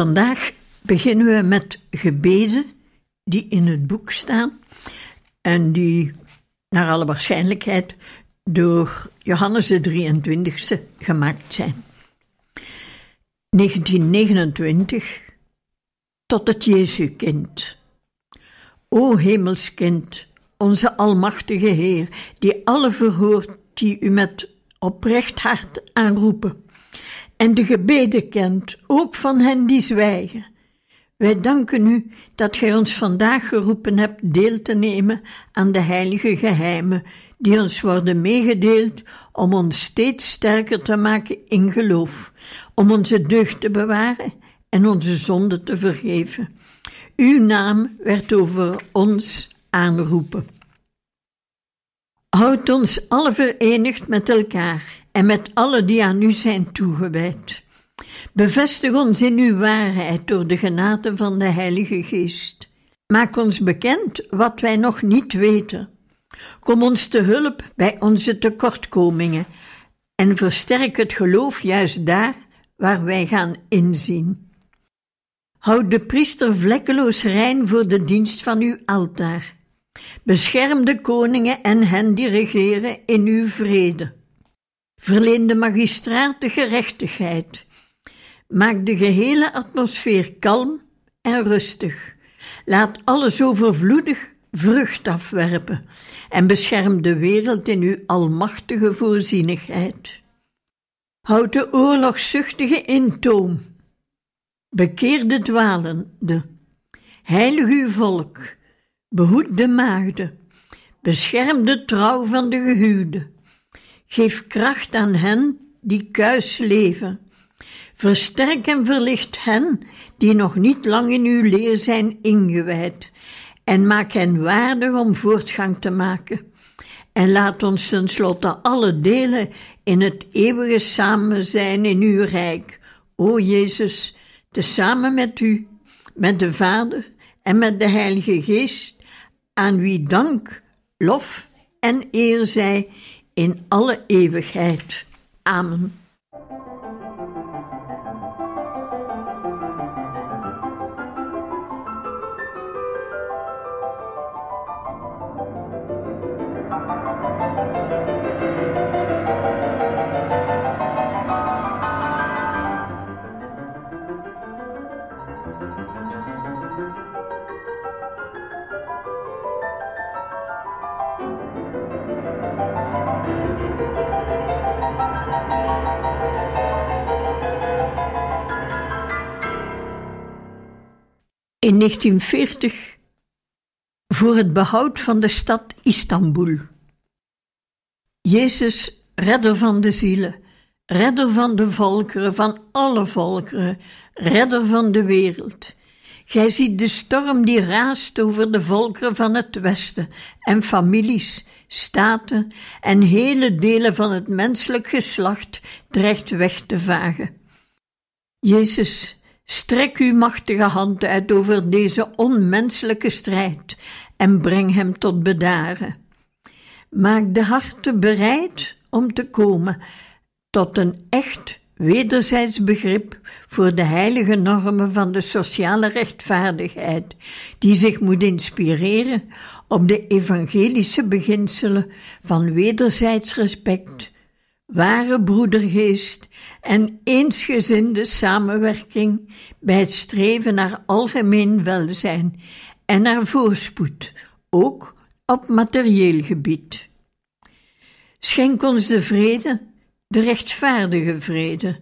Vandaag beginnen we met gebeden die in het boek staan en die naar alle waarschijnlijkheid door Johannes de 23e gemaakt zijn. 1929 tot het Jezuskind. O hemelskind, onze almachtige Heer, die alle verhoort die u met oprecht hart aanroepen en de gebeden kent, ook van hen die zwijgen. Wij danken u dat gij ons vandaag geroepen hebt deel te nemen aan de heilige geheimen die ons worden meegedeeld om ons steeds sterker te maken in geloof, om onze deugd te bewaren en onze zonde te vergeven. Uw naam werd over ons aanroepen. Houd ons alle verenigd met elkaar en met alle die aan u zijn toegewijd. Bevestig ons in uw waarheid door de genade van de Heilige Geest. Maak ons bekend wat wij nog niet weten. Kom ons te hulp bij onze tekortkomingen en versterk het geloof juist daar waar wij gaan inzien. Houd de priester vlekkeloos rein voor de dienst van uw altaar. Bescherm de koningen en hen die regeren in uw vrede. Verleen de magistraat de gerechtigheid. Maak de gehele atmosfeer kalm en rustig. Laat alles overvloedig vrucht afwerpen en bescherm de wereld in uw almachtige voorzienigheid. Houd de oorlogszuchtige in toom. Bekeer de dwalende. Heilig uw volk. Behoed de maagden. Bescherm de trouw van de gehuwden. Geef kracht aan hen die kuis leven. Versterk en verlicht hen die nog niet lang in uw leer zijn ingewijd, en maak hen waardig om voortgang te maken. En laat ons tenslotte alle delen in het eeuwige samen zijn in uw rijk, o Jezus, tezamen met u, met de Vader en met de Heilige Geest, aan wie dank, lof en eer zij in alle eeuwigheid. Amen. In 1940 voor het behoud van de stad Istanbul. Jezus, redder van de zielen, redder van de volkeren, van alle volkeren, redder van de wereld. Gij ziet de storm die raast over de volkeren van het Westen en families, staten en hele delen van het menselijk geslacht dreigt weg te vagen. Jezus, Strek uw machtige hand uit over deze onmenselijke strijd en breng hem tot bedaren. Maak de harten bereid om te komen tot een echt wederzijds begrip voor de heilige normen van de sociale rechtvaardigheid, die zich moet inspireren op de evangelische beginselen van wederzijds respect, ware broedergeest en eensgezinde samenwerking bij het streven naar algemeen welzijn en naar voorspoed, ook op materieel gebied. Schenk ons de vrede, de rechtvaardige vrede,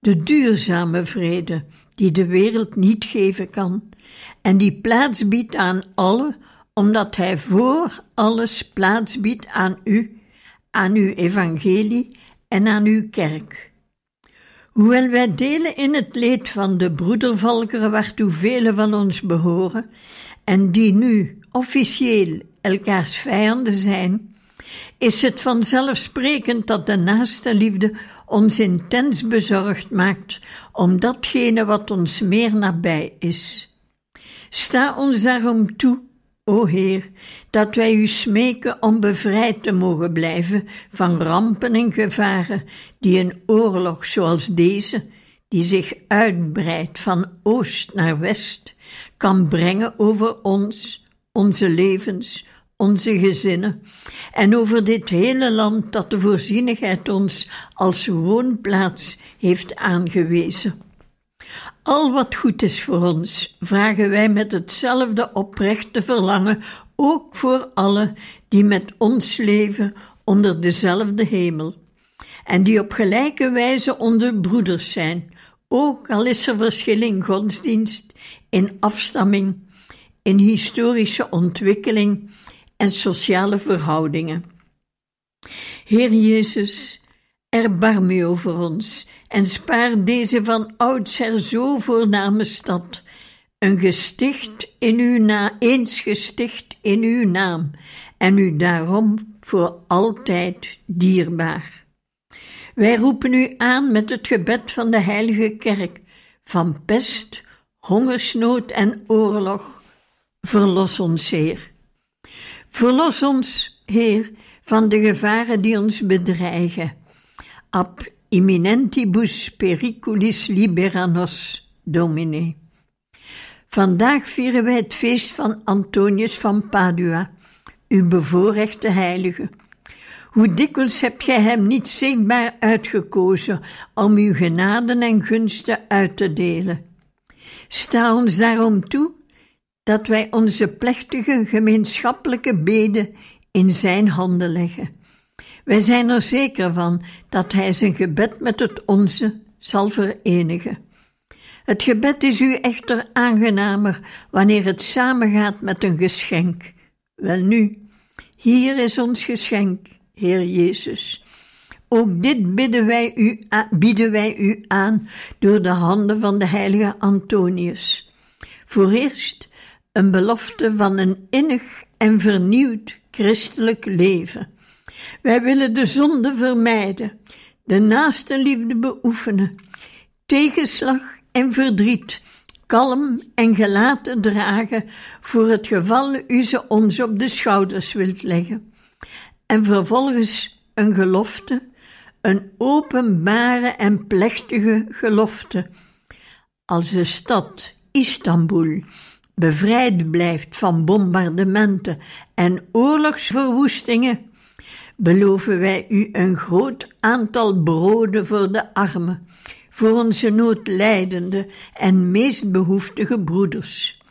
de duurzame vrede, die de wereld niet geven kan, en die plaats biedt aan alle, omdat Hij voor alles plaats biedt aan U aan uw evangelie en aan uw kerk. Hoewel wij delen in het leed van de broedervolkeren waartoe velen van ons behoren en die nu officieel elkaars vijanden zijn, is het vanzelfsprekend dat de naaste liefde ons intens bezorgd maakt om datgene wat ons meer nabij is. Sta ons daarom toe, o Heer, dat wij u smeken om bevrijd te mogen blijven van rampen en gevaren die een oorlog zoals deze, die zich uitbreidt van oost naar west, kan brengen over ons, onze levens, onze gezinnen en over dit hele land dat de voorzienigheid ons als woonplaats heeft aangewezen. Al wat goed is voor ons, vragen wij met hetzelfde oprechte verlangen ook voor alle die met ons leven onder dezelfde hemel, en die op gelijke wijze onze broeders zijn, ook al is er verschil in godsdienst, in afstamming, in historische ontwikkeling en sociale verhoudingen. Heer Jezus, erbarm u over ons en spaar deze van oudsher zo voorname stad, een gesticht in uw naam, eens gesticht in uw naam, en u daarom voor altijd dierbaar. Wij roepen u aan met het gebed van de Heilige Kerk, van pest, hongersnood en oorlog. Verlos ons, Heer. Verlos ons, Heer, van de gevaren die ons bedreigen. Ab imminentibus periculis liberanos, Domine. Vandaag vieren wij het feest van Antonius van Padua, uw bevoorrechte heilige. Hoe dikwijls heb gij hem niet zichtbaar uitgekozen om uw genaden en gunsten uit te delen. Sta ons daarom toe dat wij onze plechtige gemeenschappelijke beden in zijn handen leggen. Wij zijn er zeker van dat hij zijn gebed met het onze zal verenigen. Het gebed is u echter aangenamer wanneer het samengaat met een geschenk. Welnu, hier is ons geschenk, Heer Jezus. Ook dit bidden wij u, bieden wij u aan door de handen van de heilige Antonius. Voor eerst een belofte van een innig en vernieuwd christelijk leven. Wij willen de zonde vermijden, de naaste liefde beoefenen, tegenslag en verdriet kalm en gelaten dragen voor het geval u ze ons op de schouders wilt leggen. En vervolgens een gelofte, een openbare en plechtige gelofte. Als de stad Istanbul bevrijd blijft van bombardementen en oorlogsverwoestingen, beloven wij u een groot aantal broden voor de armen, voor onze noodlijdende en meest behoeftige broeders.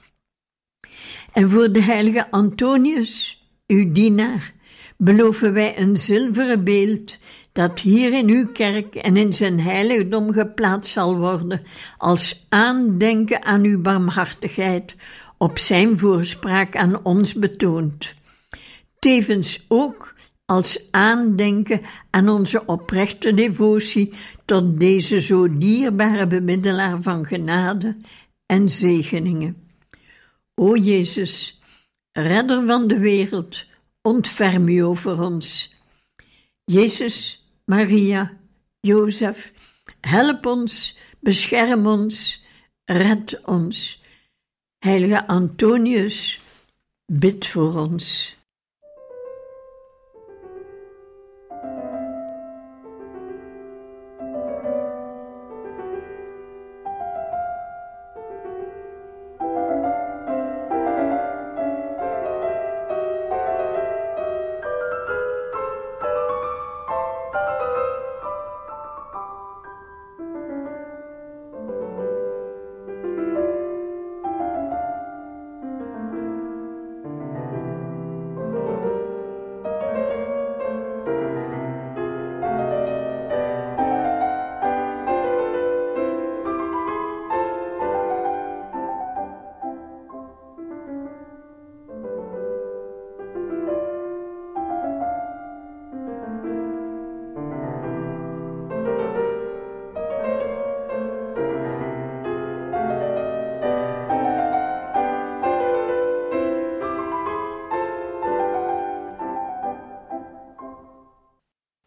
En voor de heilige Antonius, uw dienaar, beloven wij een zilveren beeld dat hier in uw kerk en in zijn heiligdom geplaatst zal worden, als aandenken aan uw barmhartigheid, op zijn voorspraak aan ons betoond. Tevens ook als aandenken aan onze oprechte devotie tot deze zo dierbare bemiddelaar van genade en zegeningen. O Jezus, redder van de wereld, ontferm u over ons. Jezus, Maria, Jozef, help ons, bescherm ons, red ons. Heilige Antonius, bid voor ons.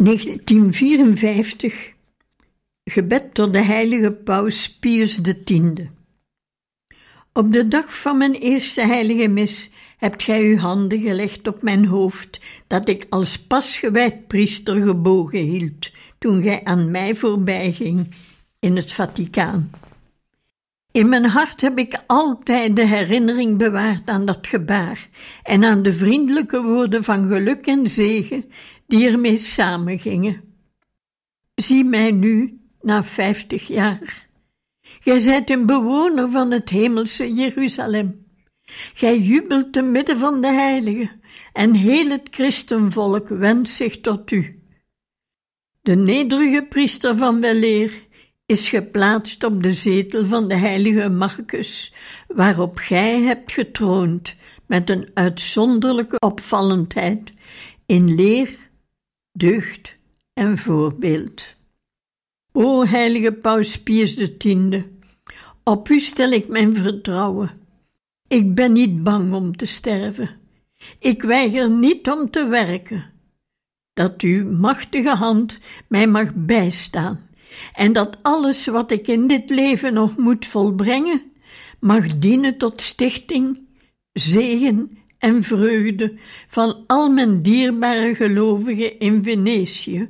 1954 Gebed tot de heilige paus Pius X. Op de dag van mijn eerste heilige mis hebt gij uw handen gelegd op mijn hoofd, dat ik als pasgewijd priester gebogen hield, toen gij aan mij voorbijging in het Vaticaan. In mijn hart heb ik altijd de herinnering bewaard aan dat gebaar en aan de vriendelijke woorden van geluk en zegen die ermee samengingen. Zie mij nu, na vijftig jaar. Gij zijt een bewoner van het hemelse Jeruzalem. Gij jubelt te midden van de heiligen, en heel het christenvolk wendt zich tot u. De nederige priester van weleer is geplaatst op de zetel van de heilige Marcus, waarop gij hebt getroond met een uitzonderlijke opvallendheid in leer, deugd en voorbeeld. O heilige Paus Pius X, op u stel ik mijn vertrouwen. Ik ben niet bang om te sterven. Ik weiger niet om te werken. Dat uw machtige hand mij mag bijstaan en dat alles wat ik in dit leven nog moet volbrengen, mag dienen tot stichting, zegen en vreugde van al mijn dierbare gelovigen in Venetië,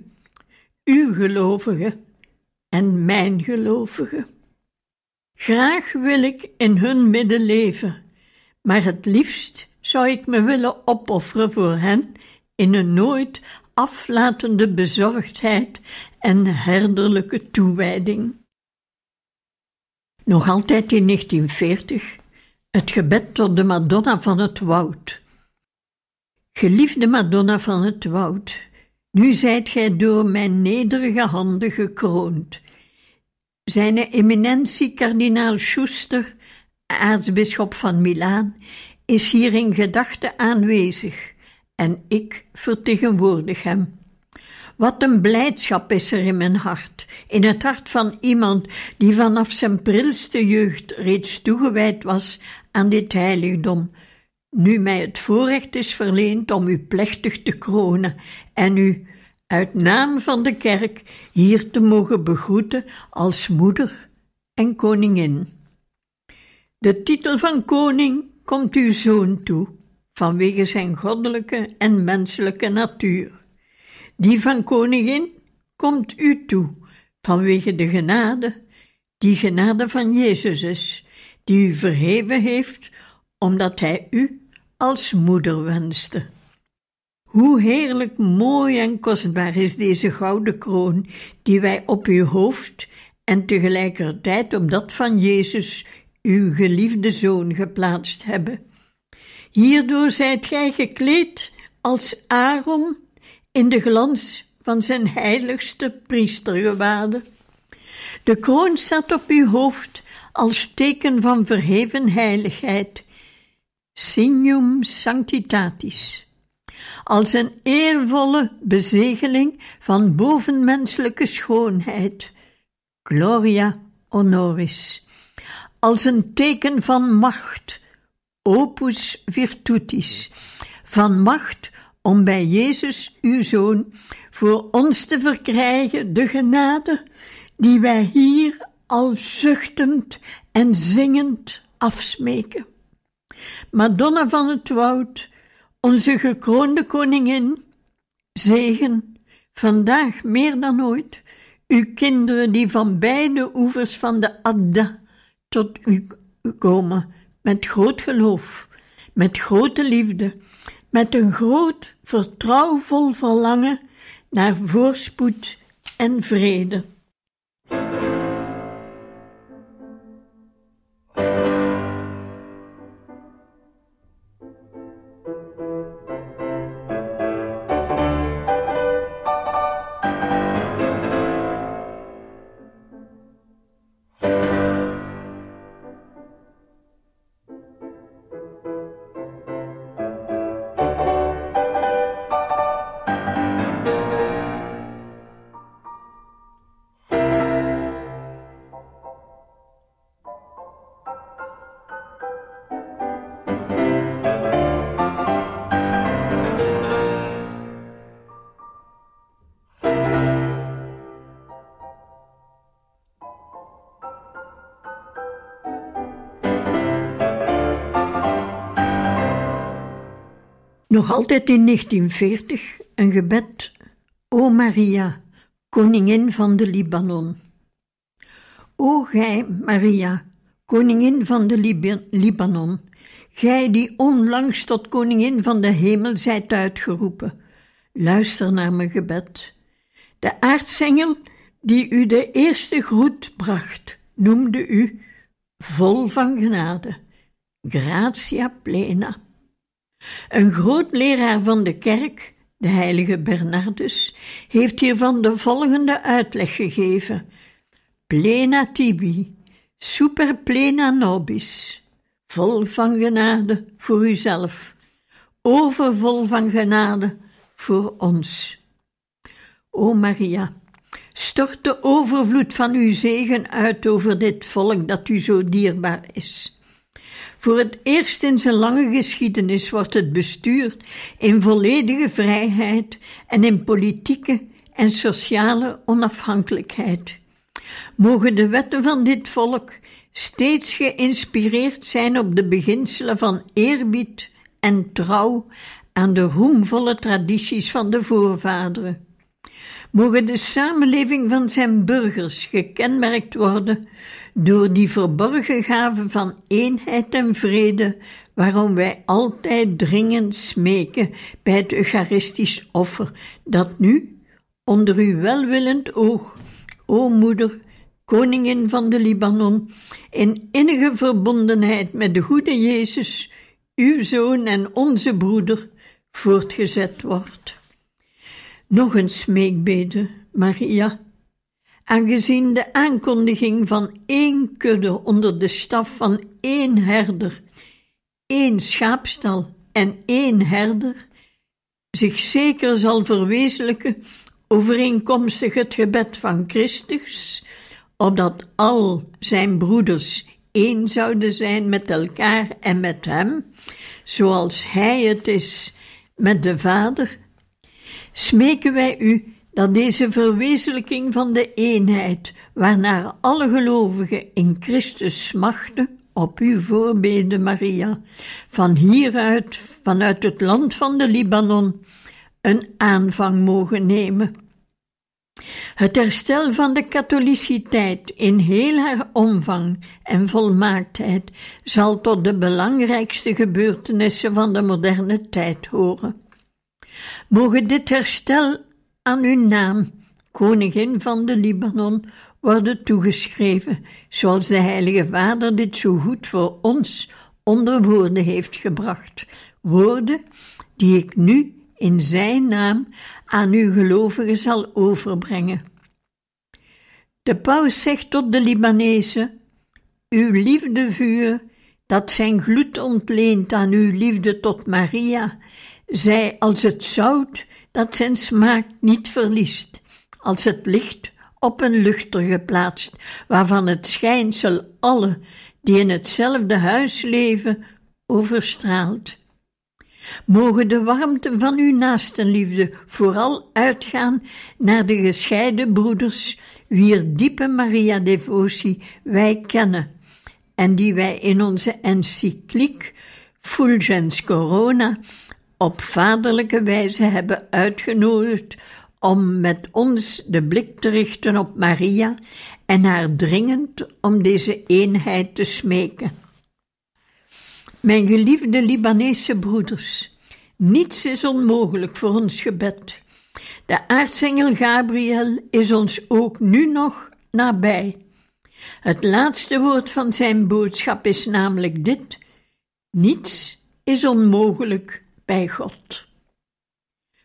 uw gelovigen en mijn gelovigen. Graag wil ik in hun midden leven, maar het liefst zou ik me willen opofferen voor hen in een nooit aflatende bezorgdheid en herderlijke toewijding. Nog altijd in 1940 het gebed tot de Madonna van het Woud. Geliefde Madonna van het Woud, nu zijt gij door mijn nederige handen gekroond. Zijne eminentie kardinaal Schuster, aartsbisschop van Milaan, is hier in gedachte aanwezig en ik vertegenwoordig hem. Wat een blijdschap is er in mijn hart, in het hart van iemand die vanaf zijn prilste jeugd reeds toegewijd was aan dit heiligdom, nu mij het voorrecht is verleend om u plechtig te kronen en u uit naam van de kerk hier te mogen begroeten als moeder en koningin. De titel van koning komt uw zoon toe, vanwege zijn goddelijke en menselijke natuur. Die van koningin komt u toe, vanwege de genade, die genade van Jezus is, die u verheven heeft, omdat hij u als moeder wenste. Hoe heerlijk mooi en kostbaar is deze gouden kroon die wij op uw hoofd en tegelijkertijd op dat van Jezus, uw geliefde zoon, geplaatst hebben. Hierdoor zijt gij gekleed als Aaron in de glans van zijn heiligste priestergewaden. De kroon staat op uw hoofd als teken van verheven heiligheid, signum sanctitatis, als een eervolle bezegeling van bovenmenselijke schoonheid, gloria honoris, als een teken van macht, opus virtutis, van macht om bij Jezus, uw Zoon, voor ons te verkrijgen de genade die wij hier al zuchtend en zingend afsmeken. Madonna van het Woud, onze gekroonde koningin, zegen, vandaag meer dan ooit, uw kinderen die van beide oevers van de Adda tot u komen, met groot geloof, met grote liefde, met een groot, vertrouwvol verlangen naar voorspoed en vrede. Nog altijd in 1940 een gebed. O Maria, koningin van de Libanon. O gij, Maria, koningin van de Libanon, gij die onlangs tot koningin van de hemel zijt uitgeroepen, luister naar mijn gebed. De aartsengel die u de eerste groet bracht, noemde u vol van genade, gratia plena. Een groot leraar van de kerk, de heilige Bernardus, heeft hiervan de volgende uitleg gegeven. Plena tibi, super plena nobis, vol van genade voor uzelf, overvol van genade voor ons. O Maria, stort de overvloed van uw zegen uit over dit volk dat u zo dierbaar is. Voor het eerst in zijn lange geschiedenis wordt het bestuurd in volledige vrijheid en in politieke en sociale onafhankelijkheid. Mogen de wetten van dit volk steeds geïnspireerd zijn op de beginselen van eerbied en trouw aan de roemvolle tradities van de voorvaderen. Mogen de samenleving van zijn burgers gekenmerkt worden door die verborgen gave van eenheid en vrede, waarom wij altijd dringend smeken bij het Eucharistisch offer, dat nu, onder uw welwillend oog, o moeder, koningin van de Libanon, in innige verbondenheid met de goede Jezus, uw zoon en onze broeder, voortgezet wordt. Nog een smeekbede, Maria. Aangezien de aankondiging van één kudde onder de staf van één herder, één schaapstal en één herder zich zeker zal verwezenlijken overeenkomstig het gebed van Christus, opdat al zijn broeders één zouden zijn met elkaar en met hem, zoals hij het is met de Vader, smeken wij u dat deze verwezenlijking van de eenheid, waarnaar alle gelovigen in Christus smachten, op uw voorbeden, Maria, van hieruit, vanuit het land van de Libanon, een aanvang mogen nemen. Het herstel van de katholiciteit in heel haar omvang en volmaaktheid zal tot de belangrijkste gebeurtenissen van de moderne tijd horen. Mogen dit herstel aan uw naam, koningin van de Libanon, worden toegeschreven, zoals de Heilige Vader dit zo goed voor ons onder woorden heeft gebracht. Woorden die ik nu in Zijn naam aan uw gelovigen zal overbrengen. De paus zegt tot de Libanezen: Uw liefdevuur, dat zijn gloed ontleent aan uw liefde tot Maria, zij als het zout dat zijn smaak niet verliest, als het licht op een luchter geplaatst, waarvan het schijnsel alle die in hetzelfde huis leven overstraalt. Mogen de warmte van uw naastenliefde vooral uitgaan naar de gescheiden broeders, wier diepe Maria-devotie wij kennen en die wij in onze encycliek Fulgens Corona op vaderlijke wijze hebben uitgenodigd om met ons de blik te richten op Maria en haar dringend om deze eenheid te smeken. Mijn geliefde Libanese broeders, niets is onmogelijk voor ons gebed. De aartsengel Gabriel is ons ook nu nog nabij. Het laatste woord van zijn boodschap is namelijk dit: niets is onmogelijk bij God.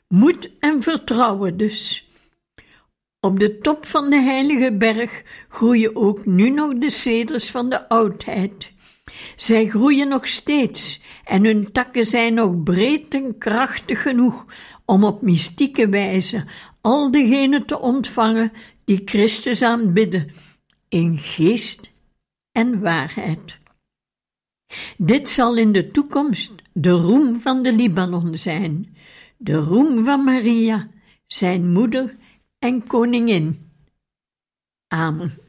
Moed en vertrouwen dus. Op de top van de heilige berg groeien ook nu nog de ceders van de oudheid. Zij groeien nog steeds en hun takken zijn nog breed en krachtig genoeg om op mystieke wijze al degenen te ontvangen die Christus aanbidden in geest en waarheid. Dit zal in de toekomst de roem van de Libanon zijn, de roem van Maria, zijn moeder en koningin. Amen.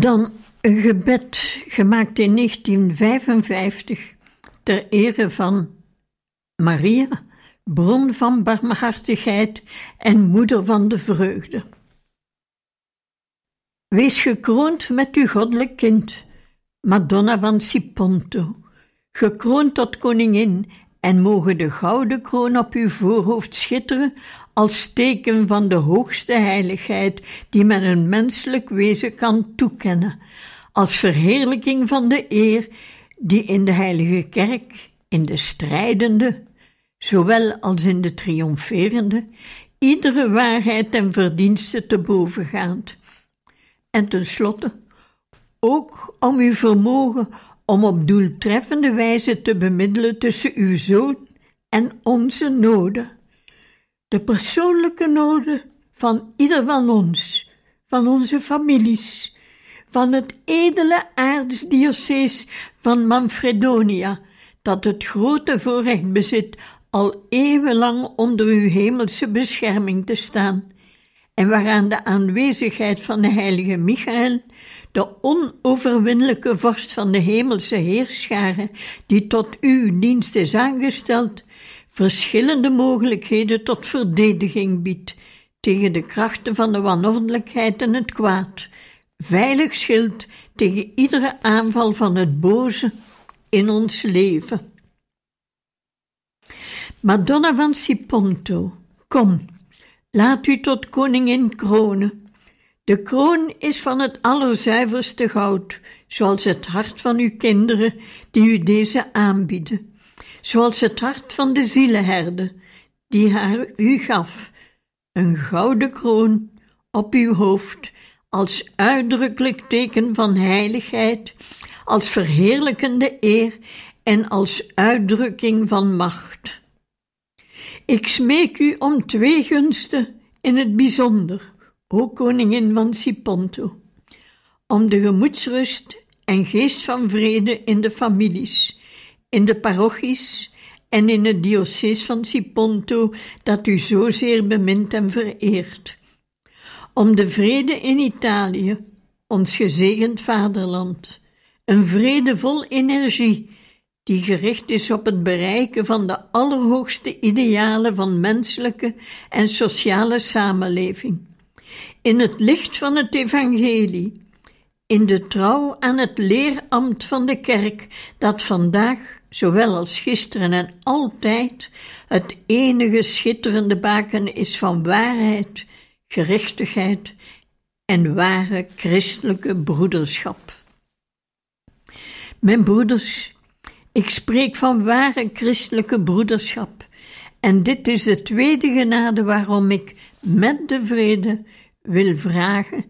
Dan een gebed gemaakt in 1955 ter ere van Maria, bron van barmhartigheid en moeder van de vreugde. Wees gekroond met uw goddelijk kind, Madonna van Siponto, gekroond tot koningin en mogen de gouden kroon op uw voorhoofd schitteren als teken van de hoogste heiligheid die men een menselijk wezen kan toekennen, als verheerlijking van de eer die in de heilige kerk, in de strijdende, zowel als in de triomferende, iedere waarheid en verdienste te boven gaat. En tenslotte, ook om uw vermogen om op doeltreffende wijze te bemiddelen tussen uw zoon en onze noden. De persoonlijke noden van ieder van ons, van onze families, van het edele aartsdiocees van Manfredonia, dat het grote voorrecht bezit al eeuwenlang onder uw hemelse bescherming te staan, en waaraan de aanwezigheid van de heilige Michael, de onoverwinnelijke vorst van de hemelse heerscharen, die tot uw dienst is aangesteld, verschillende mogelijkheden tot verdediging biedt tegen de krachten van de wanordelijkheid en het kwaad, veilig schild tegen iedere aanval van het boze in ons leven. Madonna van Siponto, kom, laat u tot koningin kronen. De kroon is van het allerzuiverste goud, zoals het hart van uw kinderen die u deze aanbieden, zoals het hart van de zielenherde die haar u gaf, een gouden kroon op uw hoofd, als uitdrukkelijk teken van heiligheid, als verheerlijkende eer en als uitdrukking van macht. Ik smeek u om twee gunsten in het bijzonder, o koningin van Siponto, om de gemoedsrust en geest van vrede in de families, in de parochies en in het diocese van Siponto dat u zozeer bemint en vereert, om de vrede in Italië, ons gezegend vaderland, een vrede vol energie die gericht is op het bereiken van de allerhoogste idealen van menselijke en sociale samenleving. In het licht van het evangelie, in de trouw aan het leerambt van de kerk, dat vandaag, zowel als gisteren en altijd, het enige schitterende baken is van waarheid, gerechtigheid en ware christelijke broederschap. Mijn broeders, ik spreek van ware christelijke broederschap. En dit is de tweede genade waarom ik met de vrede wil vragen.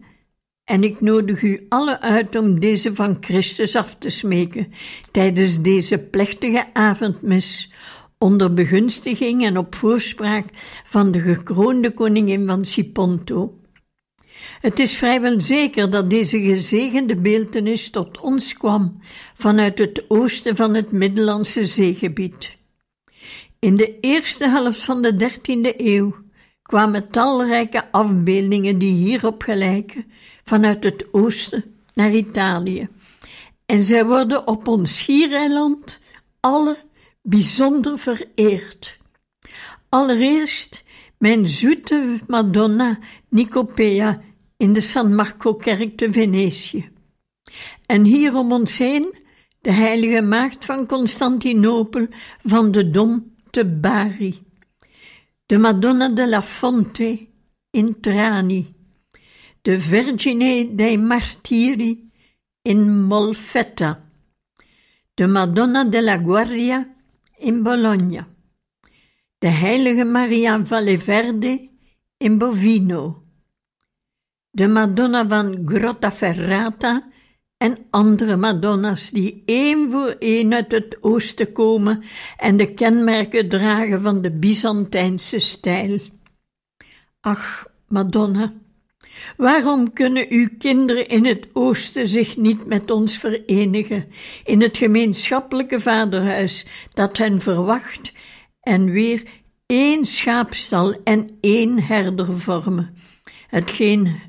En ik nodig u alle uit om deze van Christus af te smeken tijdens deze plechtige avondmis, onder begunstiging en op voorspraak van de gekroonde koningin van Siponto. Het is vrijwel zeker dat deze gezegende beeltenis tot ons kwam vanuit het oosten van het Middellandse zeegebied. In de eerste helft van de dertiende eeuw kwamen talrijke afbeeldingen die hierop gelijken vanuit het oosten naar Italië. En zij worden op ons schiereiland alle bijzonder vereerd. Allereerst mijn zoete Madonna Nicopea in de San Marco-kerk te Venetië. En hier om ons heen de heilige maagd van Constantinopel van de Dom te Bari, de Madonna della Fonte in Trani, de Vergine dei Martiri in Molfetta, de Madonna della Guardia in Bologna, de heilige Maria Valleverde in Bovino, de Madonna van Grottaferrata en andere Madonna's die één voor één uit het oosten komen en de kenmerken dragen van de Byzantijnse stijl. Ach, Madonna, waarom kunnen uw kinderen in het oosten zich niet met ons verenigen in het gemeenschappelijke vaderhuis dat hen verwacht en weer één schaapstal en één herder vormen, hetgeen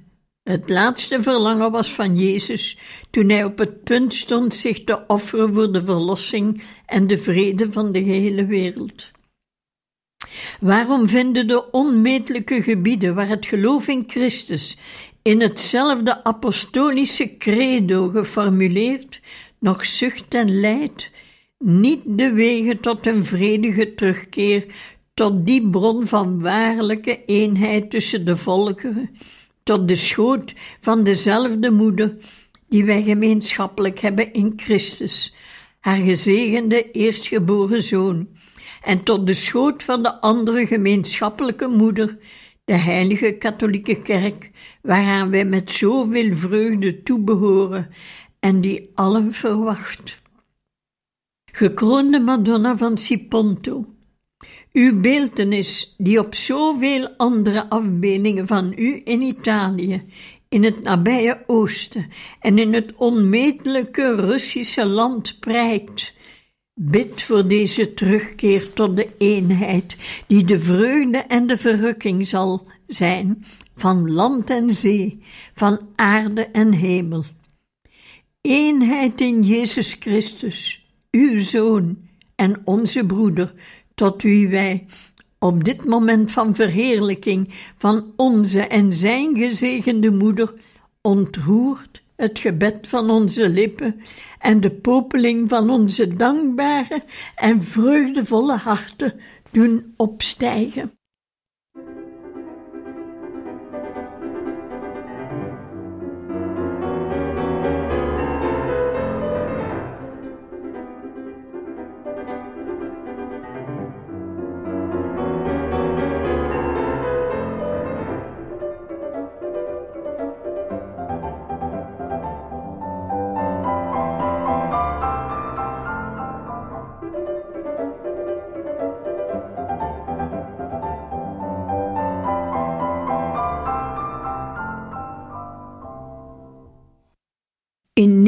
Het laatste verlangen was van Jezus toen hij op het punt stond zich te offeren voor de verlossing en de vrede van de hele wereld. Waarom vinden de onmetelijke gebieden waar het geloof in Christus in hetzelfde apostolische credo geformuleerd nog zucht en lijdt, niet de wegen tot een vredige terugkeer tot die bron van waarlijke eenheid tussen de volkeren, tot de schoot van dezelfde moeder die wij gemeenschappelijk hebben in Christus, haar gezegende eerstgeboren zoon, en tot de schoot van de andere gemeenschappelijke moeder, de heilige katholieke kerk, waaraan wij met zoveel vreugde toebehoren en die allen verwacht. Gekroonde Madonna van Siponto, uw beeltenis, die op zoveel andere afbeeldingen van u in Italië, in het nabije Oosten en in het onmetelijke Russische land prijkt, bid voor deze terugkeer tot de eenheid, die de vreugde en de verrukking zal zijn van land en zee, van aarde en hemel. Eenheid in Jezus Christus, uw Zoon en onze broeder, tot wie wij op dit moment van verheerlijking van onze en zijn gezegende moeder ontroert het gebed van onze lippen en de popeling van onze dankbare en vreugdevolle harten doen opstijgen.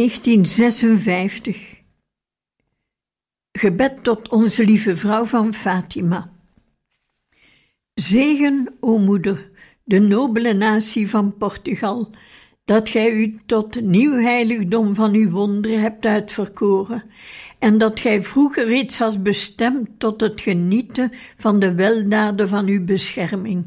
1956. Gebed tot onze lieve vrouw van Fatima. Zegen, o moeder, de nobele natie van Portugal, dat gij u tot nieuw heiligdom van uw wonderen hebt uitverkoren, en dat gij vroeger reeds had bestemd tot het genieten van de weldaden van uw bescherming.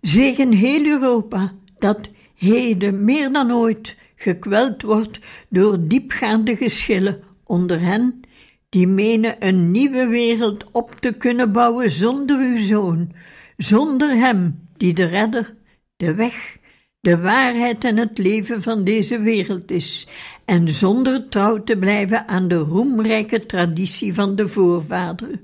Zegen heel Europa, dat heden meer dan ooit gekweld wordt door diepgaande geschillen onder hen die menen een nieuwe wereld op te kunnen bouwen zonder uw zoon, zonder hem die de redder, de weg, de waarheid en het leven van deze wereld is, en zonder trouw te blijven aan de roemrijke traditie van de voorvaderen.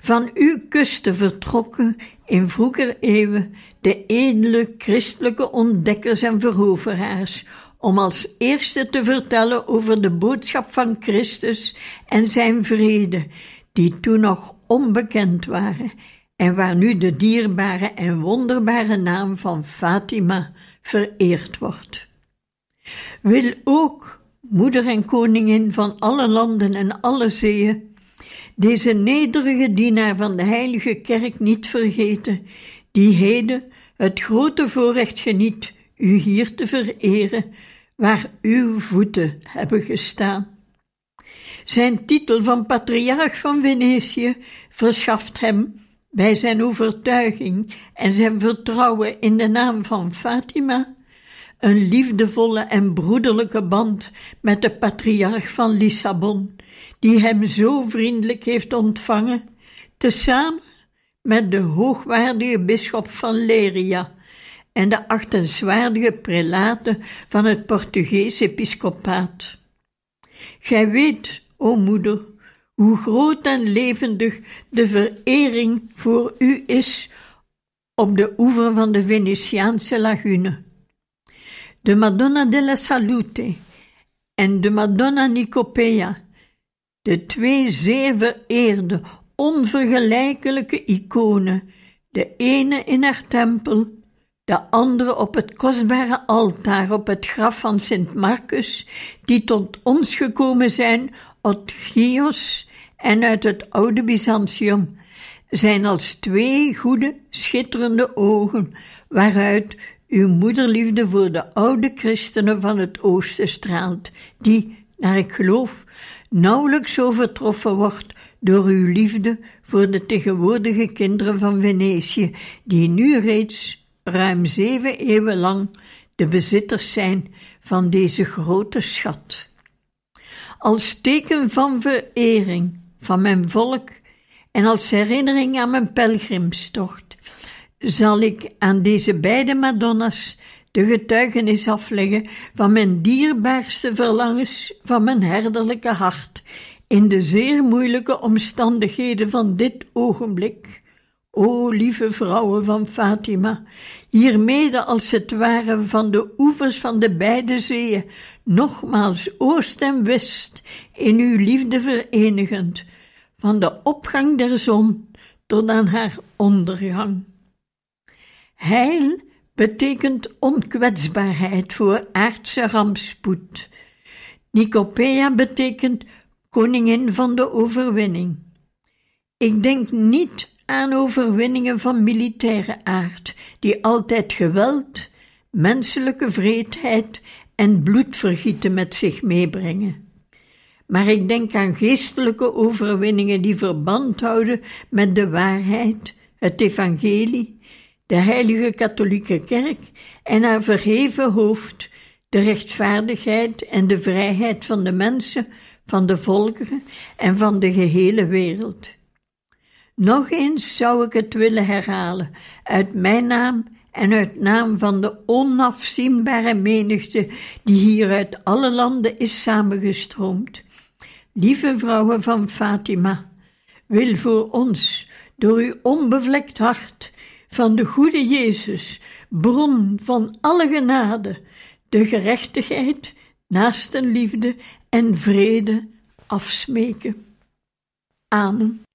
Van uw kusten vertrokken in vroeger eeuwen de edele christelijke ontdekkers en veroveraars, om als eerste te vertellen over de boodschap van Christus en zijn vrede, die toen nog onbekend waren en waar nu de dierbare en wonderbare naam van Fatima vereerd wordt. Wil ook, moeder en koningin van alle landen en alle zeeën, deze nederige dienaar van de heilige kerk niet vergeten, die heden het grote voorrecht geniet u hier te vereren, waar uw voeten hebben gestaan. Zijn titel van patriarch van Venetië verschaft hem bij zijn overtuiging en zijn vertrouwen in de naam van Fatima een liefdevolle en broederlijke band met de patriarch van Lissabon, die hem zo vriendelijk heeft ontvangen, tezamen met de hoogwaardige bisschop van Leria en de achtenswaardige prelaten van het Portugees episcopaat. Gij weet, o moeder, hoe groot en levendig de verering voor u is op de oever van de Venetiaanse lagune. De Madonna della Salute en de Madonna Nicopea, de twee zeer vereerde, onvergelijkelijke iconen, de ene in haar tempel, de andere op het kostbare altaar op het graf van Sint Marcus, die tot ons gekomen zijn uit Chios en uit het oude Byzantium, zijn als twee goede, schitterende ogen, waaruit uw moederliefde voor de oude christenen van het oosten straalt, die, naar ik geloof, nauwelijks overtroffen wordt door uw liefde voor de tegenwoordige kinderen van Venetië, die nu reeds ruim zeven eeuwen lang de bezitters zijn van deze grote schat. Als teken van verering van mijn volk en als herinnering aan mijn pelgrimstocht, zal ik aan deze beide Madonna's de getuigenis afleggen van mijn dierbaarste verlangens van mijn herderlijke hart in de zeer moeilijke omstandigheden van dit ogenblik. O lieve vrouwen van Fatima, hiermede als het ware van de oevers van de beide zeeën, nogmaals oost en west, in uw liefde verenigend, van de opgang der zon tot aan haar ondergang. Heil betekent onkwetsbaarheid voor aardse rampspoed. Nicopea betekent koningin van de overwinning. Ik denk niet aan overwinningen van militaire aard, die altijd geweld, menselijke vreedheid en bloedvergieten met zich meebrengen. Maar ik denk aan geestelijke overwinningen die verband houden met de waarheid, het evangelie, de heilige katholieke kerk en haar verheven hoofd, de rechtvaardigheid en de vrijheid van de mensen, van de volkeren en van de gehele wereld. Nog eens zou ik het willen herhalen, uit mijn naam en uit naam van de onafzienbare menigte die hier uit alle landen is samengestroomd. Lieve vrouwen van Fatima, wil voor ons, door uw onbevlekt hart, van de goede Jezus, bron van alle genade, de gerechtigheid, naastenliefde en vrede afsmeken. Amen.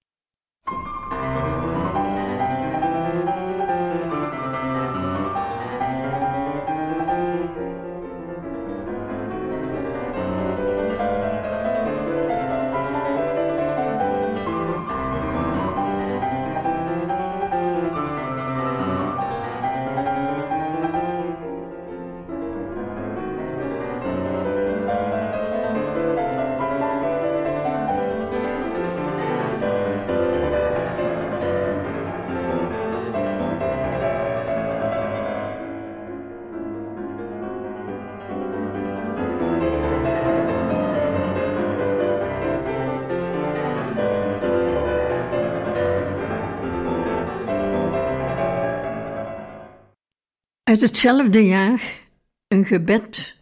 Uit hetzelfde jaar een gebed,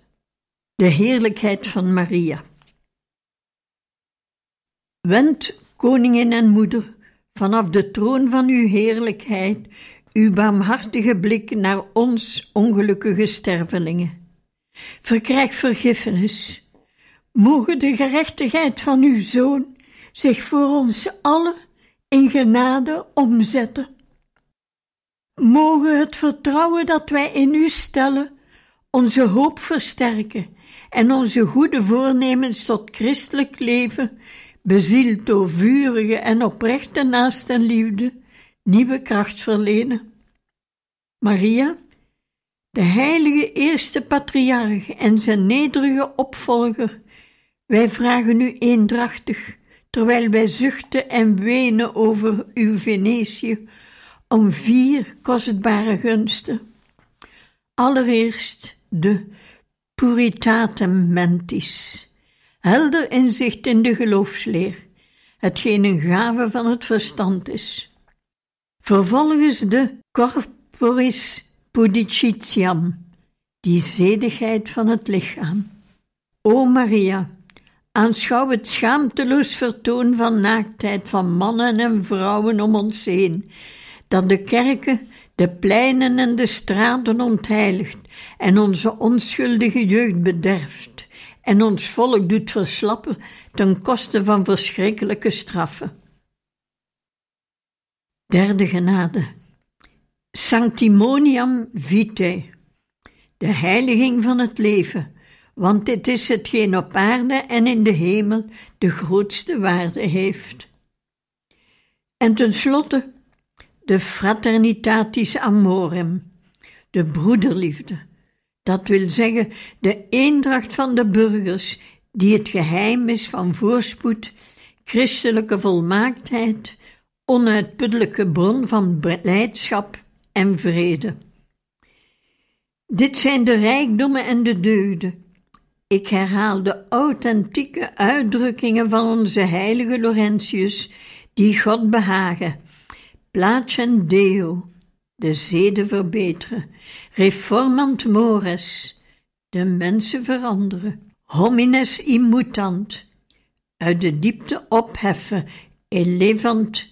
de heerlijkheid van Maria. Wend, koningin en moeder, vanaf de troon van uw heerlijkheid, uw barmhartige blik naar ons ongelukkige stervelingen. Verkrijg vergiffenis. Mogen de gerechtigheid van uw Zoon zich voor ons allen in genade omzetten Mogen het vertrouwen dat wij in u stellen onze hoop versterken en onze goede voornemens tot christelijk leven, bezield door vurige en oprechte naastenliefde, nieuwe kracht verlenen. Maria, de heilige eerste patriarch en zijn nederige opvolger, wij vragen u eendrachtig, terwijl wij zuchten en wenen over uw Venetië, om vier kostbare gunsten. Allereerst de puritatem mentis, helder inzicht in de geloofsleer, hetgeen een gave van het verstand is. Vervolgens de corporis pudicitiam, die zedigheid van het lichaam. O Maria, aanschouw het schaamteloos vertoon van naaktheid van mannen en vrouwen om ons heen, dat de kerken de pleinen en de straten ontheiligt en onze onschuldige jeugd bederft en ons volk doet verslappen ten koste van verschrikkelijke straffen. Derde genade. Sanctimoniam vitae. De heiliging van het leven, want dit is hetgeen op aarde en in de hemel de grootste waarde heeft. En tenslotte de Fraternitatis Amorem, de broederliefde. Dat wil zeggen de eendracht van de burgers, die het geheim is van voorspoed, christelijke volmaaktheid, onuitputtelijke bron van blijdschap en vrede. Dit zijn de rijkdommen en de deugden. Ik herhaal de authentieke uitdrukkingen van onze heilige Laurentius, die God behagen. Placem Deo, de zeden verbeteren. Reformant mores, de mensen veranderen. Homines immutant, uit de diepte opheffen, elevant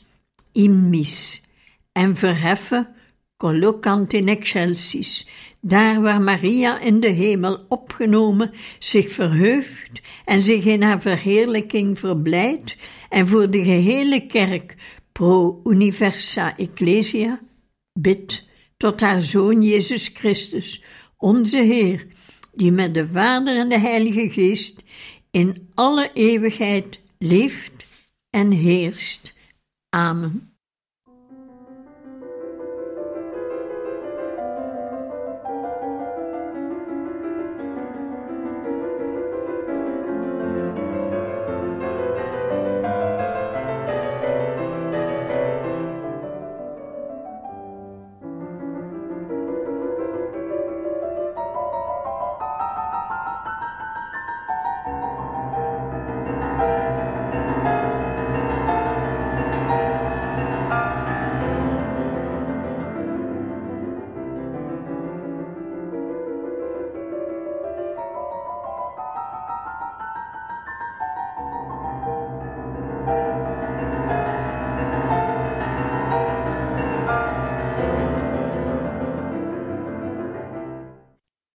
immis, en verheffen, collocant in excelsis, daar waar Maria in de hemel opgenomen zich verheugt en zich in haar verheerlijking verblijdt en voor de gehele kerk pro universa ecclesia bidt tot haar Zoon Jezus Christus, onze Heer, die met de Vader en de Heilige Geest in alle eeuwigheid leeft en heerst. Amen.